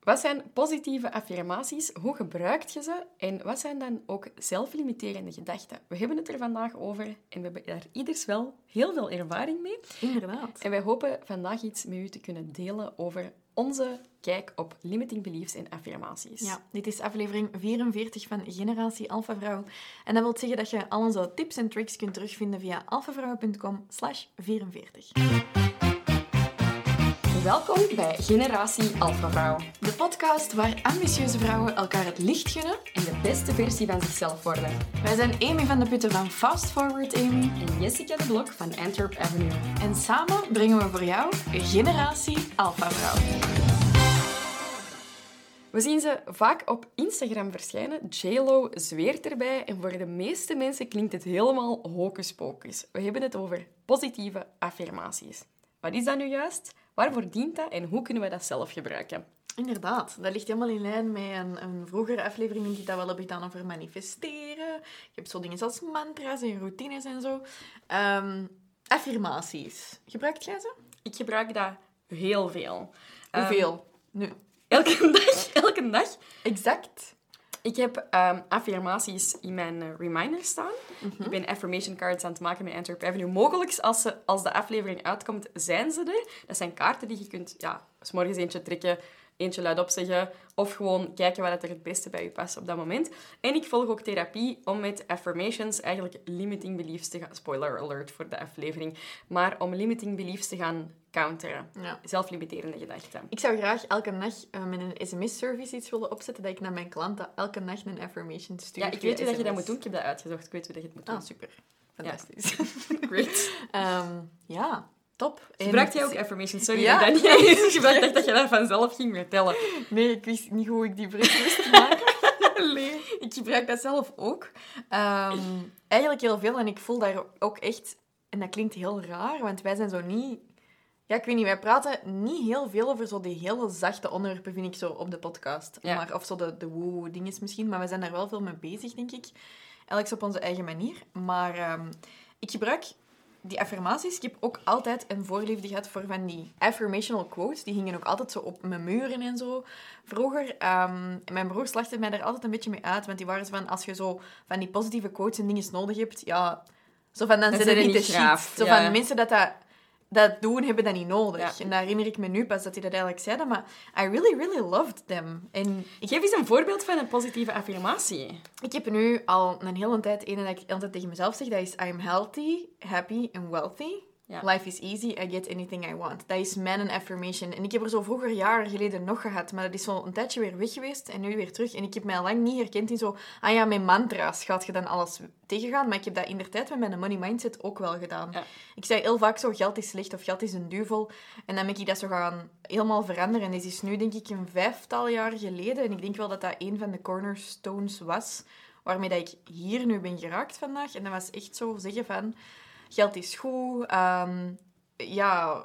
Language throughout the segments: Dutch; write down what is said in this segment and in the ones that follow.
Wat zijn positieve affirmaties? Hoe gebruik je ze? En wat zijn dan ook zelflimiterende gedachten? We hebben het er vandaag over en we hebben daar ieders wel heel veel ervaring mee. Inderdaad. En wij hopen vandaag iets met u te kunnen delen over onze kijk op limiting beliefs en affirmaties. Ja, dit is aflevering 44 van Generatie Alpha Vrouw. En dat wil zeggen dat je al onze tips en tricks kunt terugvinden via alphavrouw.com slash 44. Welkom bij Generatie Alpha Vrouw. De podcast waar ambitieuze vrouwen elkaar het licht gunnen. En de beste versie van zichzelf worden. Wij zijn Amy van de Putten van Fast Forward Amy. En Jessica de Blok van Antwerp Avenue. En samen brengen we voor jou Generatie Alpha Vrouw. We zien ze vaak op Instagram verschijnen. JLo zweert erbij en voor de meeste mensen klinkt het helemaal hocus pocus. We hebben het over positieve affirmaties. Wat is dat nu juist? Waarvoor dient dat en hoe kunnen we dat zelf gebruiken? Inderdaad, dat ligt helemaal in lijn met een, een vroegere aflevering die ik dat wel heb gedaan over manifesteren. Je hebt zo dingen als mantra's en routines en zo. Ehm, affirmaties. Gebruikt jij ze? Ik gebruik dat heel veel. Hoeveel? Um, nu. Elke dag, elke dag. Exact. Ik heb um, affirmaties in mijn uh, reminder staan. Mm -hmm. Ik ben affirmation cards aan het maken met Antwerp Avenue. Mogelijk, als, ze, als de aflevering uitkomt, zijn ze er. Dat zijn kaarten die je kunt, ja, s morgens eentje trekken, eentje luidop zeggen, of gewoon kijken wat er het beste bij je past op dat moment. En ik volg ook therapie om met affirmations eigenlijk limiting beliefs te gaan... Spoiler alert voor de aflevering. Maar om limiting beliefs te gaan counteren. Ja. Zelflimiterende gedachten. Ik zou graag elke nacht uh, met een sms-service iets willen opzetten, dat ik naar mijn klanten elke nacht een affirmation stuur. Ja, ik weet hoe dat je dat moet doen. Ik heb dat uitgezocht. Ik weet hoe dat je het moet doen. Ah, super. Fantastisch. Ja. Great. um, ja, top. Gebruikt jij ook affirmations? Sorry, Ja. dat ik niet Ik dacht dat je dat vanzelf ging vertellen. Nee, ik wist niet hoe ik die bericht moest maken. Nee. Ik gebruik dat zelf ook. Um, eigenlijk heel veel. En ik voel daar ook echt... En dat klinkt heel raar, want wij zijn zo niet... Ja, ik weet niet, wij praten niet heel veel over zo die hele zachte onderwerpen, vind ik, zo op de podcast. Ja. Maar, of zo de, de woe-dinges misschien. Maar we zijn daar wel veel mee bezig, denk ik. Elk op onze eigen manier. Maar um, ik gebruik die affirmaties. Ik heb ook altijd een voorliefde gehad voor van die affirmational quotes. Die hingen ook altijd zo op mijn muren en zo. Vroeger, um, mijn broer slachtte mij daar altijd een beetje mee uit. Want die waren zo van, als je zo van die positieve quotes en dingen nodig hebt, ja... Zo van, dan zijn het niet graaf, shit. Zo ja. van, mensen dat dat dat doen, hebben dat niet nodig. Ja. En daar herinner ik me nu pas dat hij dat eigenlijk zei. Maar I really, really loved them. En ik, Geef eens een voorbeeld van een positieve affirmatie. ik heb nu al een hele tijd een dat ik altijd tegen mezelf zeg. Dat is, I'm healthy, happy and wealthy. Ja. Life is easy, I get anything I want. Dat is mijn affirmation. En ik heb er zo vroeger jaren geleden nog gehad, maar dat is zo een tijdje weer weg geweest en nu weer terug. En ik heb mij al lang niet herkend in zo, ah ja, met mantra's gaat je dan alles tegengaan. Maar ik heb dat in de tijd met mijn money mindset ook wel gedaan. Ja. Ik zei heel vaak zo, geld is slecht of geld is een duivel. En dan ben ik dat zo gaan helemaal veranderen. En dit is nu denk ik een vijftal jaar geleden. En ik denk wel dat dat een van de cornerstones was waarmee dat ik hier nu ben geraakt vandaag. En dat was echt zo zeggen van, geld is goed, um, ja,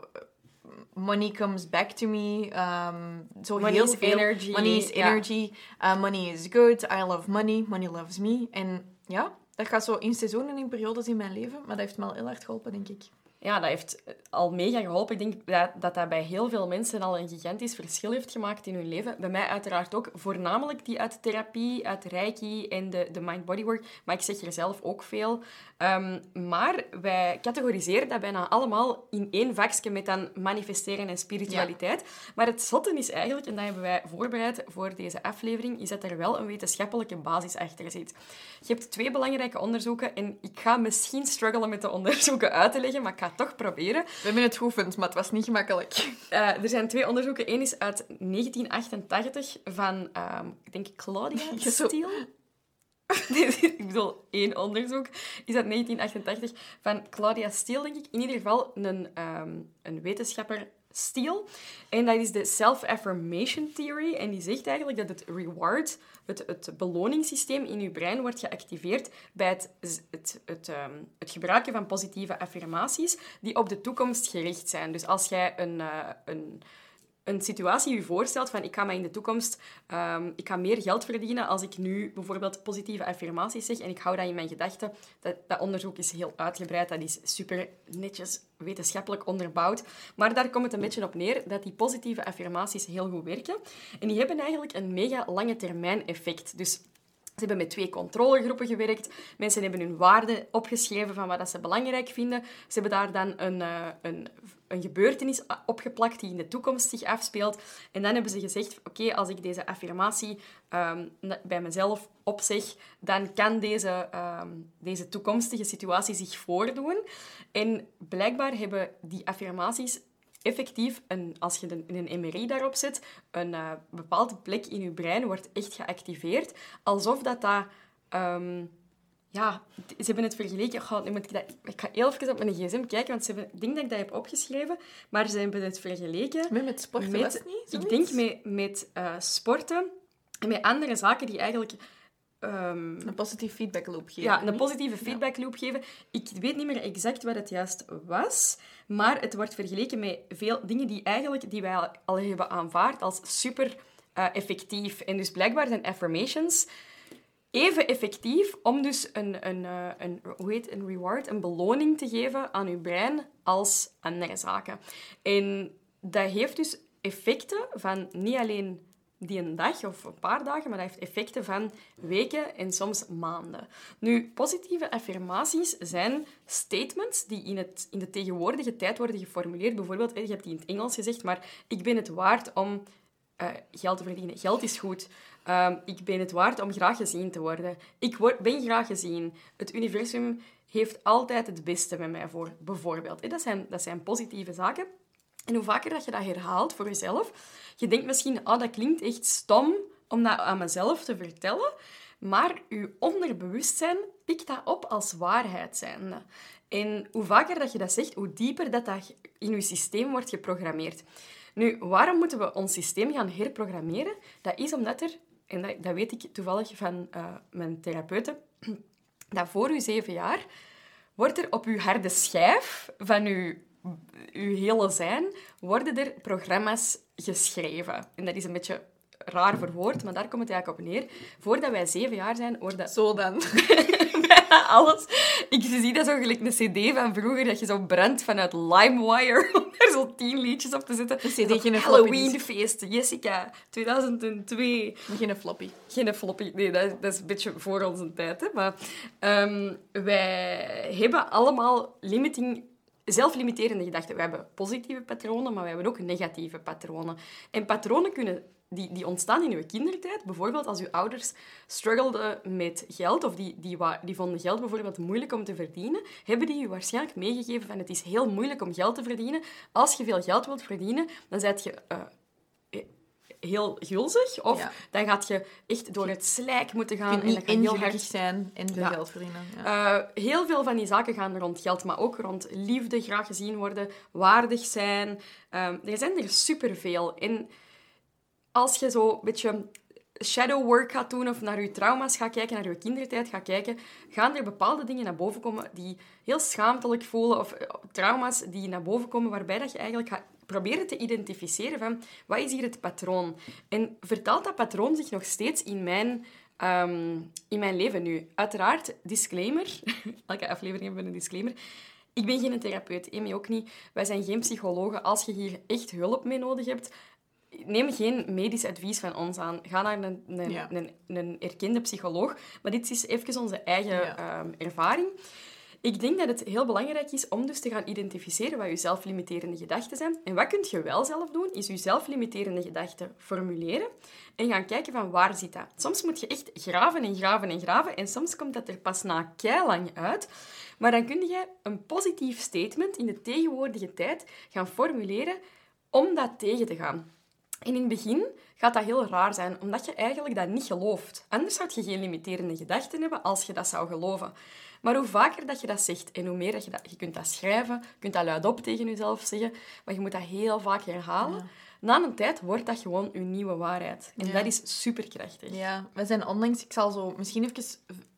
money comes back to me. Um, zo Money heel is veel. energy, Money is energy. Uh, money is good. I love money. Money loves me. En ja, dat gaat zo in seizoenen en in periodes in mijn leven. Maar dat heeft me al heel hard geholpen, denk ik. Ja, dat heeft al mega geholpen. Ik denk dat, dat dat bij heel veel mensen al een gigantisch verschil heeft gemaakt in hun leven. Bij mij uiteraard ook. Voornamelijk die uit therapie, uit reiki en de, de mind-body work. Maar ik zeg er zelf ook veel. Um, maar wij categoriseren dat bijna allemaal in één vakje met dan manifesteren en spiritualiteit. Maar het zotte is eigenlijk, en dat hebben wij voorbereid voor deze aflevering, is dat er wel een wetenschappelijke basis achter zit. Je hebt twee belangrijke onderzoeken en ik ga misschien struggelen met de onderzoeken uit te leggen, maar ik ga het toch proberen. We hebben het geoefend, maar het was niet gemakkelijk. Uh, er zijn twee onderzoeken. Eén is uit 1988 van, um, ik denk, Claudia Ja, zo. Steele. ik bedoel, één onderzoek is uit 1988 van Claudia Steele, denk ik. In ieder geval een, um, een wetenschapper Steele. En dat is de Self-Affirmation Theory. En die zegt eigenlijk dat het reward, het, het beloningssysteem in je brein, wordt geactiveerd bij het, het, het, um, het gebruiken van positieve affirmaties die op de toekomst gericht zijn. Dus als jij een... Uh, een een situatie je voorstelt van ik ga mij in de toekomst, ehm, ik ga meer geld verdienen als ik nu bijvoorbeeld positieve affirmaties zeg en ik hou dat in mijn gedachten. Dat, dat onderzoek is heel uitgebreid, dat is super netjes wetenschappelijk onderbouwd. Maar daar komt het een beetje op neer dat die positieve affirmaties heel goed werken. En die hebben eigenlijk een mega lange termijn effect. Dus ze hebben met twee controlegroepen gewerkt. Mensen hebben hun waarden opgeschreven van wat ze belangrijk vinden. Ze hebben daar dan een, uh, een, gebeurtenis opgeplakt die in de toekomst zich afspeelt. En dan hebben ze gezegd, oké, als ik deze affirmatie um, bij mezelf opzeg, dan kan deze, um, deze toekomstige situatie zich voordoen. En blijkbaar hebben die affirmaties effectief, een, als je een, een MRI daarop zet, een uh, bepaalde plek in je brein wordt echt geactiveerd. Alsof dat dat... Um, ja, ze hebben het vergeleken. Ik ga, ik, dat, ik ga heel even op mijn gsm kijken, want ze hebben, ik denk dat ik dat heb opgeschreven. Maar ze hebben het vergeleken... Met, met sporten met, was het niet? Ik denk met, met uh, sporten en met andere zaken die eigenlijk Um, een positieve feedback loop geven. Ja, een positieve feedback loop geven. Ik weet niet meer exact wat het juist was, maar het wordt vergeleken met veel dingen die, eigenlijk, die wij al hebben aanvaard als super uh, effectief. En dus blijkbaar zijn affirmations even effectief om dus een, een, uh, een, hoe heet, een reward, een beloning te geven aan uw brein als andere zaken. En dat heeft dus effecten van niet alleen die een dag of een paar dagen, maar dat heeft effecten van weken en soms maanden. Nu, positieve affirmaties zijn statements die in, het, in de tegenwoordige tijd worden geformuleerd. Bijvoorbeeld, je hebt die in het Engels gezegd, maar ik ben het waard om uh, geld te verdienen. Geld is goed. Um, ik ben het waard om graag gezien te worden. Ik word, ben graag gezien. Het universum heeft altijd het beste met mij voor, bijvoorbeeld. Dat zijn, dat zijn positieve zaken. En hoe vaker dat je dat herhaalt voor jezelf, je denkt misschien, oh, dat klinkt echt stom om dat aan mezelf te vertellen, maar je onderbewustzijn pikt dat op als waarheid zijnde. En hoe vaker dat je dat zegt, hoe dieper dat, dat in je systeem wordt geprogrammeerd. Nu, waarom moeten we ons systeem gaan herprogrammeren? Dat is omdat er, en dat, dat weet ik toevallig van uh, mijn therapeuten, dat voor uw zeven jaar wordt er op uw harde schijf van uw uw hele zijn, worden er programma's geschreven. En dat is een beetje raar verwoord, maar daar komt het eigenlijk op neer. Voordat wij zeven jaar zijn, worden... Zo dan. alles. Ik zie dat zo gelijk een cd van vroeger, dat je zo brandt vanuit LimeWire om er zo tien liedjes op te zetten. Een cd, geen Halloweenfeest, Jessica, 2002. Geen floppy. Geen floppy, nee, dat, dat is een beetje voor onze tijd. Hè. Maar um, wij hebben allemaal limiting zelflimiterende gedachten. We hebben positieve patronen, maar we hebben ook negatieve patronen. En patronen kunnen, die, die ontstaan in uw kindertijd. Bijvoorbeeld als uw ouders struggelden met geld, of die, die, die vonden geld bijvoorbeeld moeilijk om te verdienen, hebben die je waarschijnlijk meegegeven van het is heel moeilijk om geld te verdienen. Als je veel geld wilt verdienen, dan zet je... Uh, heel gulzig. Of dan gaat je echt door het slijk moeten gaan. en dat heel hard zijn en veel geld verdienen. Ja. Uh, heel veel van die zaken gaan rond geld, maar ook rond liefde, graag gezien worden, waardig zijn. Um, er zijn er superveel. En als je zo een beetje shadow work gaat doen of naar je trauma's gaat kijken, naar je kindertijd gaat kijken, gaan er bepaalde dingen naar boven komen die heel schaamtelijk voelen of uh, trauma's die naar boven komen waarbij dat je eigenlijk gaat proberen te identificeren van wat is hier het patroon? En vertaalt dat patroon zich nog steeds in mijn, ehm, in mijn leven nu? Uiteraard, disclaimer. Elke aflevering hebben we een disclaimer. Ik ben geen therapeut, Amy ook niet. Wij zijn geen psychologen. Als je hier echt hulp mee nodig hebt, neem geen medisch advies van ons aan. Ga naar een, een, een, een erkende psycholoog. Maar dit is even onze eigen ehm, ervaring. Ik denk dat het heel belangrijk is om dus te gaan identificeren wat je zelflimiterende gedachten zijn. En wat kun je wel zelf doen, is je zelflimiterende gedachten formuleren en gaan kijken van waar zit dat. Soms moet je echt graven en graven en graven en soms komt dat er pas na lang uit. Maar dan kun je een positief statement in de tegenwoordige tijd gaan formuleren om dat tegen te gaan. En in het begin gaat dat heel raar zijn, omdat je eigenlijk dat niet gelooft. Anders zou je geen limiterende gedachten hebben als je dat zou geloven. Maar hoe vaker dat je dat zegt en hoe meer dat je dat... Je kunt dat schrijven, je kunt dat luidop tegen jezelf zeggen, maar je moet dat heel vaak herhalen. Na een tijd wordt dat gewoon uw nieuwe waarheid. En Ja. dat is superkrachtig. Ja, we zijn onlangs... Ik zal zo misschien even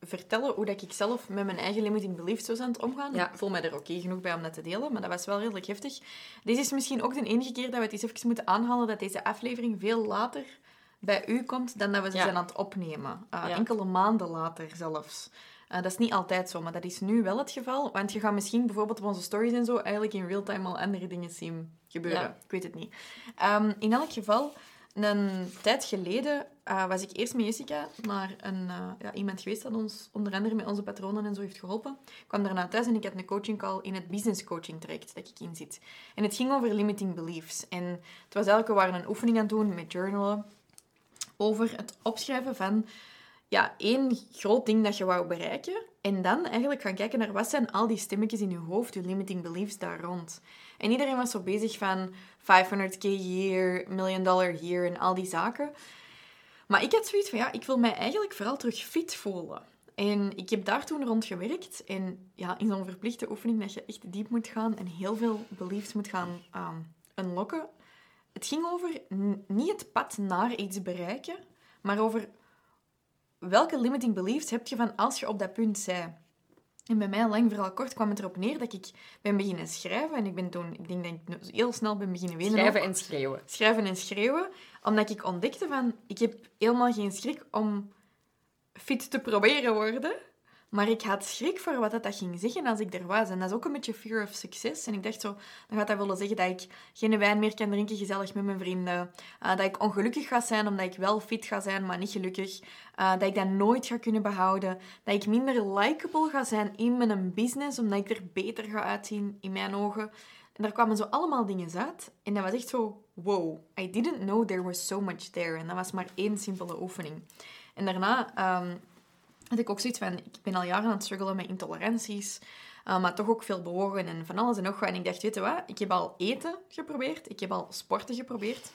vertellen hoe dat ik zelf met mijn eigen limiting beliefs was aan het omgaan. Ja. Ik voel mij er oké genoeg bij om dat te delen, maar dat was wel redelijk heftig. Deze is misschien ook de enige keer dat we het eens even moeten aanhalen dat deze aflevering veel later bij u komt dan dat we ze Ja. zijn aan het opnemen. Uh, Ja. Enkele maanden later zelfs. Uh, dat is niet altijd zo, maar dat is nu wel het geval. Want je gaat misschien bijvoorbeeld op onze stories en zo eigenlijk in real time al andere dingen zien gebeuren. Ja. Ik weet het niet. Ehm, in elk geval, een tijd geleden eh, was ik eerst met Jessica naar een, eh, ja, iemand geweest dat ons onder andere met onze patronen en zo heeft geholpen. Ik kwam daarna thuis en ik had een coaching call in het business coaching traject dat ik in zit. En het ging over limiting beliefs. En het was eigenlijk, we waren een oefening aan het doen met journalen over het opschrijven van ja, één groot ding dat je wou bereiken. En dan eigenlijk gaan kijken naar wat zijn al die stemmetjes in je hoofd, je limiting beliefs daar rond. En iedereen was zo bezig van 500k year, million dollar year en al die zaken. Maar ik had zoiets van, ja, ik wil mij eigenlijk vooral terug fit voelen. En ik heb daar toen rond gewerkt. En ja, in zo'n verplichte oefening dat je echt diep moet gaan en heel veel beliefs moet gaan um, unlocken. Het ging over niet het pad naar iets bereiken, maar over welke limiting beliefs heb je van als je op dat punt zij. En bij mij, lang vooral kort, kwam het erop neer dat ik ben beginnen schrijven. En ik ben toen, ik denk dat ik heel snel ben beginnen wenen. Schrijven en schreeuwen. Schrijven en schreeuwen. Omdat ik ontdekte van, ik heb helemaal geen schrik om fit te proberen worden. Maar ik had schrik voor wat dat, dat ging zeggen als ik er was. En dat is ook een beetje fear of success. En ik dacht zo, dan gaat dat willen zeggen dat ik geen wijn meer kan drinken gezellig met mijn vrienden. Uh, dat ik ongelukkig ga zijn omdat ik wel fit ga zijn, maar niet gelukkig. Uh, dat ik dat nooit ga kunnen behouden. Dat ik minder likable ga zijn in mijn business, omdat ik er beter ga uitzien in mijn ogen. En daar kwamen zo allemaal dingen uit. En dat was echt zo, wow, I didn't know there was so much there. En dat was maar één simpele oefening. En daarna um, had ik ook zoiets van, ik ben al jaren aan het struggelen met intoleranties. Uh, maar toch ook veel bewogen en van alles en nog wat. En ik dacht, weet je wat, ik heb al eten geprobeerd. Ik heb al sporten geprobeerd.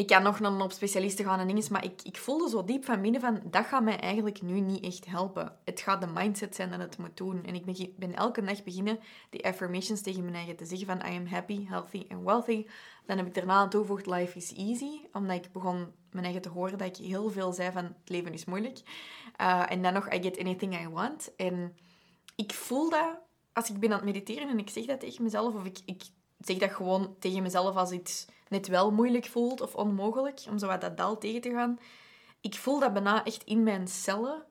Ik kan nog naar een specialisten gaan en dingen, maar ik, ik voelde zo diep van binnen van, dat gaat mij eigenlijk nu niet echt helpen. Het gaat de mindset zijn dat het moet doen. En ik ben, ben elke dag beginnen die affirmations tegen mijn eigen te zeggen van, I am happy, healthy and wealthy. Dan heb ik daarna aan toegevoegd, life is easy. Omdat ik begon mijn eigen te horen dat ik heel veel zei van, het leven is moeilijk. Uh, en dan nog, I get anything I want. En ik voel dat als ik ben aan het mediteren en ik zeg dat tegen mezelf, of ik, ik zeg dat gewoon tegen mezelf als iets net wel moeilijk voelt of onmogelijk, om zo wat dat dal tegen te gaan. Ik voel dat bijna echt in mijn cellen,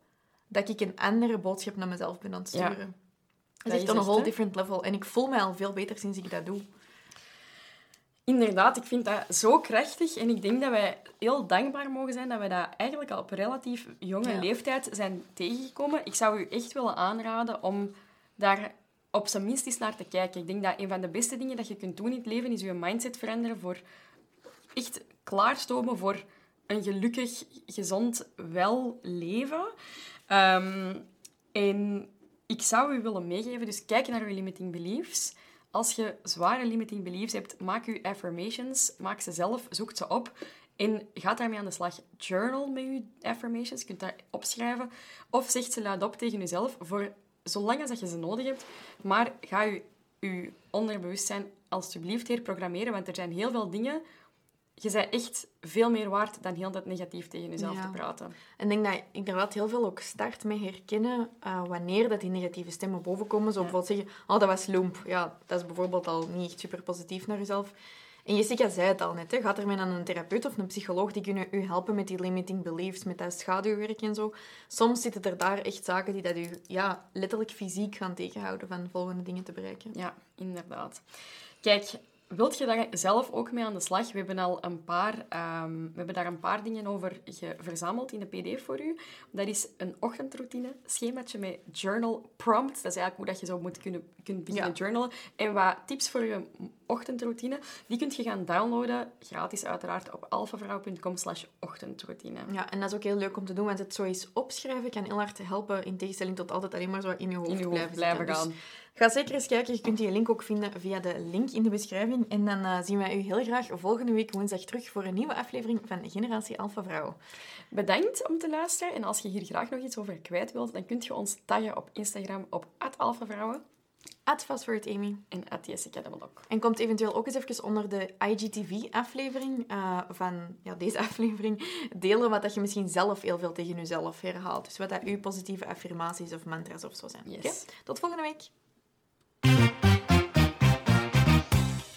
dat ik een andere boodschap naar mezelf ben aan het sturen. Ja, dat is echt op een whole different level. En ik voel mij al veel beter sinds ik dat doe. Inderdaad, ik vind dat zo krachtig. En ik denk dat wij heel dankbaar mogen zijn dat wij dat eigenlijk al op relatief jonge ja. leeftijd zijn tegengekomen. Ik zou u echt willen aanraden om daar op zijn minst eens naar te kijken. Ik denk dat een van de beste dingen dat je kunt doen in het leven is je mindset veranderen voor echt klaarstomen voor een gelukkig, gezond, wel leven. Um, en ik zou u willen meegeven, dus kijk naar uw limiting beliefs. Als je zware limiting beliefs hebt, maak je affirmations, maak ze zelf, zoek ze op en ga daarmee aan de slag. Journal met je affirmations, je kunt daar opschrijven of zeg ze luidop tegen jezelf voor zolang als dat je ze nodig hebt. Maar ga je, je onderbewustzijn alsjeblieft herprogrammeren, want er zijn heel veel dingen... Je bent echt veel meer waard dan heel dat negatief tegen jezelf ja. te praten. En ik denk dat ik inderdaad heel veel ook start met herkennen uh, wanneer dat die negatieve stemmen bovenkomen. Zo ja. bijvoorbeeld zeggen, oh, dat was loemp. Ja, dat is bijvoorbeeld al niet echt super positief naar jezelf. En Jessica zei het al net, hè. gaat er met een therapeut of een psycholoog, die kunnen u helpen met die limiting beliefs, met dat schaduwwerk en zo. Soms zitten er daar echt zaken die dat u ja, letterlijk fysiek gaan tegenhouden van volgende dingen te bereiken. Ja, inderdaad. Kijk, wilt je daar zelf ook mee aan de slag? We hebben al een paar, um, we hebben daar een paar dingen over verzameld in de pdf voor u. Dat is een ochtendroutine, schemaatje met journal prompts. Dat is eigenlijk hoe dat je zo moet kunnen, kunt beginnen ja. journalen. En wat tips voor je ochtendroutine, die kun je gaan downloaden, gratis uiteraard, op alfavrouw.com slash ochtendroutine. Ja, en dat is ook heel leuk om te doen, want het zo eens opschrijven kan heel hard helpen, in tegenstelling tot altijd alleen maar zo in je hoofd, in je hoofd blijven, blijven gaan. Dus ga zeker eens kijken, je kunt die link ook vinden via de link in de beschrijving. En dan uh, zien wij u heel graag volgende week woensdag terug voor een nieuwe aflevering van Generatie Alpha Vrouw. Bedankt om te luisteren en als je hier graag nog iets over kwijt wilt, dan kunt je ons taggen op Instagram op @alphavrouwen. At FastForwardAmy. En at Jessica. En komt eventueel ook eens even onder de IGTV-aflevering uh, van ja, deze aflevering delen wat dat je misschien zelf heel veel tegen jezelf herhaalt. Dus wat dat uw positieve affirmaties of mantra's of zo zijn. Yes. Okay? Tot volgende week.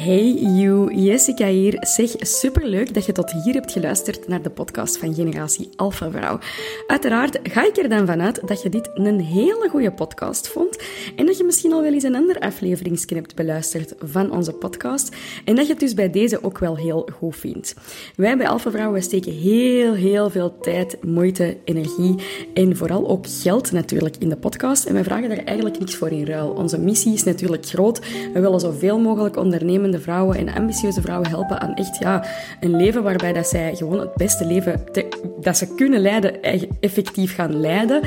Hey you, Jessica hier. Zeg, superleuk dat je tot hier hebt geluisterd naar de podcast van Generatie Alpha Vrouw. Uiteraard ga ik er dan vanuit dat je dit een hele goede podcast vond en dat je misschien al wel eens een ander afleveringsje hebt beluisterd van onze podcast en dat je het dus bij deze ook wel heel goed vindt. Wij bij Alpha Vrouw steken heel, heel veel tijd, moeite, energie en vooral ook geld natuurlijk in de podcast en wij vragen daar eigenlijk niks voor in ruil. Onze missie is natuurlijk groot. We willen zoveel mogelijk ondernemen vrouwen en ambitieuze vrouwen helpen aan echt ja, een leven waarbij dat zij gewoon het beste leven dat ze kunnen leiden, effectief gaan leiden.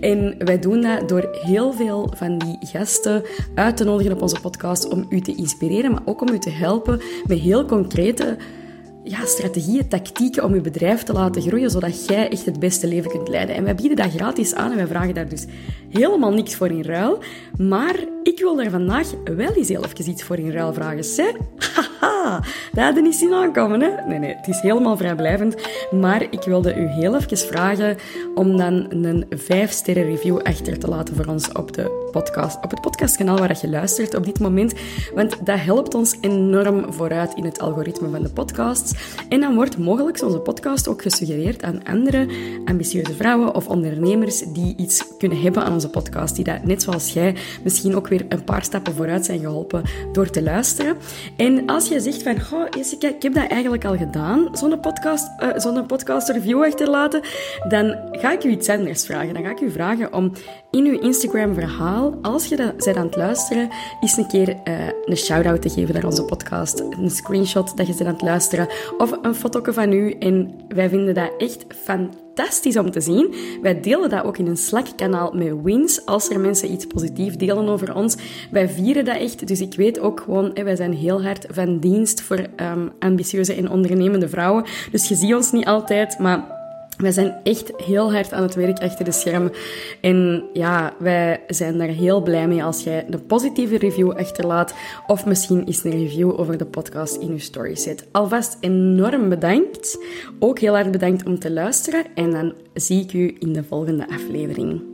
En wij doen dat door heel veel van die gasten uit te nodigen op onze podcast om u te inspireren, maar ook om u te helpen met heel concrete ja, strategieën, tactieken om je bedrijf te laten groeien, zodat jij echt het beste leven kunt leiden. En wij bieden dat gratis aan en wij vragen daar dus helemaal niks voor in ruil. Maar ik wil daar vandaag wel eens heel even iets voor in ruil vragen. Zeg, haha, dat hadden niet zien aankomen, hè? Nee, nee, het is helemaal vrijblijvend. Maar ik wilde u heel even vragen om dan een 5-sterren review achter te laten voor ons op, de podcast, op het podcastkanaal waar je luistert op dit moment. Want dat helpt ons enorm vooruit in het algoritme van de podcasts. En dan wordt mogelijk onze podcast ook gesuggereerd aan andere ambitieuze vrouwen of ondernemers die iets kunnen hebben aan onze podcast. Die dat, net zoals jij, misschien ook weer een paar stappen vooruit zijn geholpen door te luisteren. En als je zegt van, goh, Jessica, ik heb dat eigenlijk al gedaan, zo'n podcast, uh, zo'n podcast review achterlaten, dan ga ik u iets anders vragen. Dan ga ik u vragen om in uw Instagram verhaal, als je dat bent aan het luisteren, eens een keer uh, een shout-out te geven naar onze podcast. Een screenshot dat je bent aan het luisteren. Of een foto van u. En wij vinden dat echt fantastisch om te zien. Wij delen dat ook in een Slack-kanaal met wins. Als er mensen iets positiefs delen over ons. Wij vieren dat echt. Dus ik weet ook gewoon, wij zijn heel hard van dienst voor um, ambitieuze en ondernemende vrouwen. Dus je ziet ons niet altijd, maar wij zijn echt heel hard aan het werk achter de schermen. En ja, wij zijn daar heel blij mee als jij een positieve review achterlaat. Of misschien eens een review over de podcast in je story zet. Alvast enorm bedankt. Ook heel erg bedankt om te luisteren. En dan zie ik u in de volgende aflevering.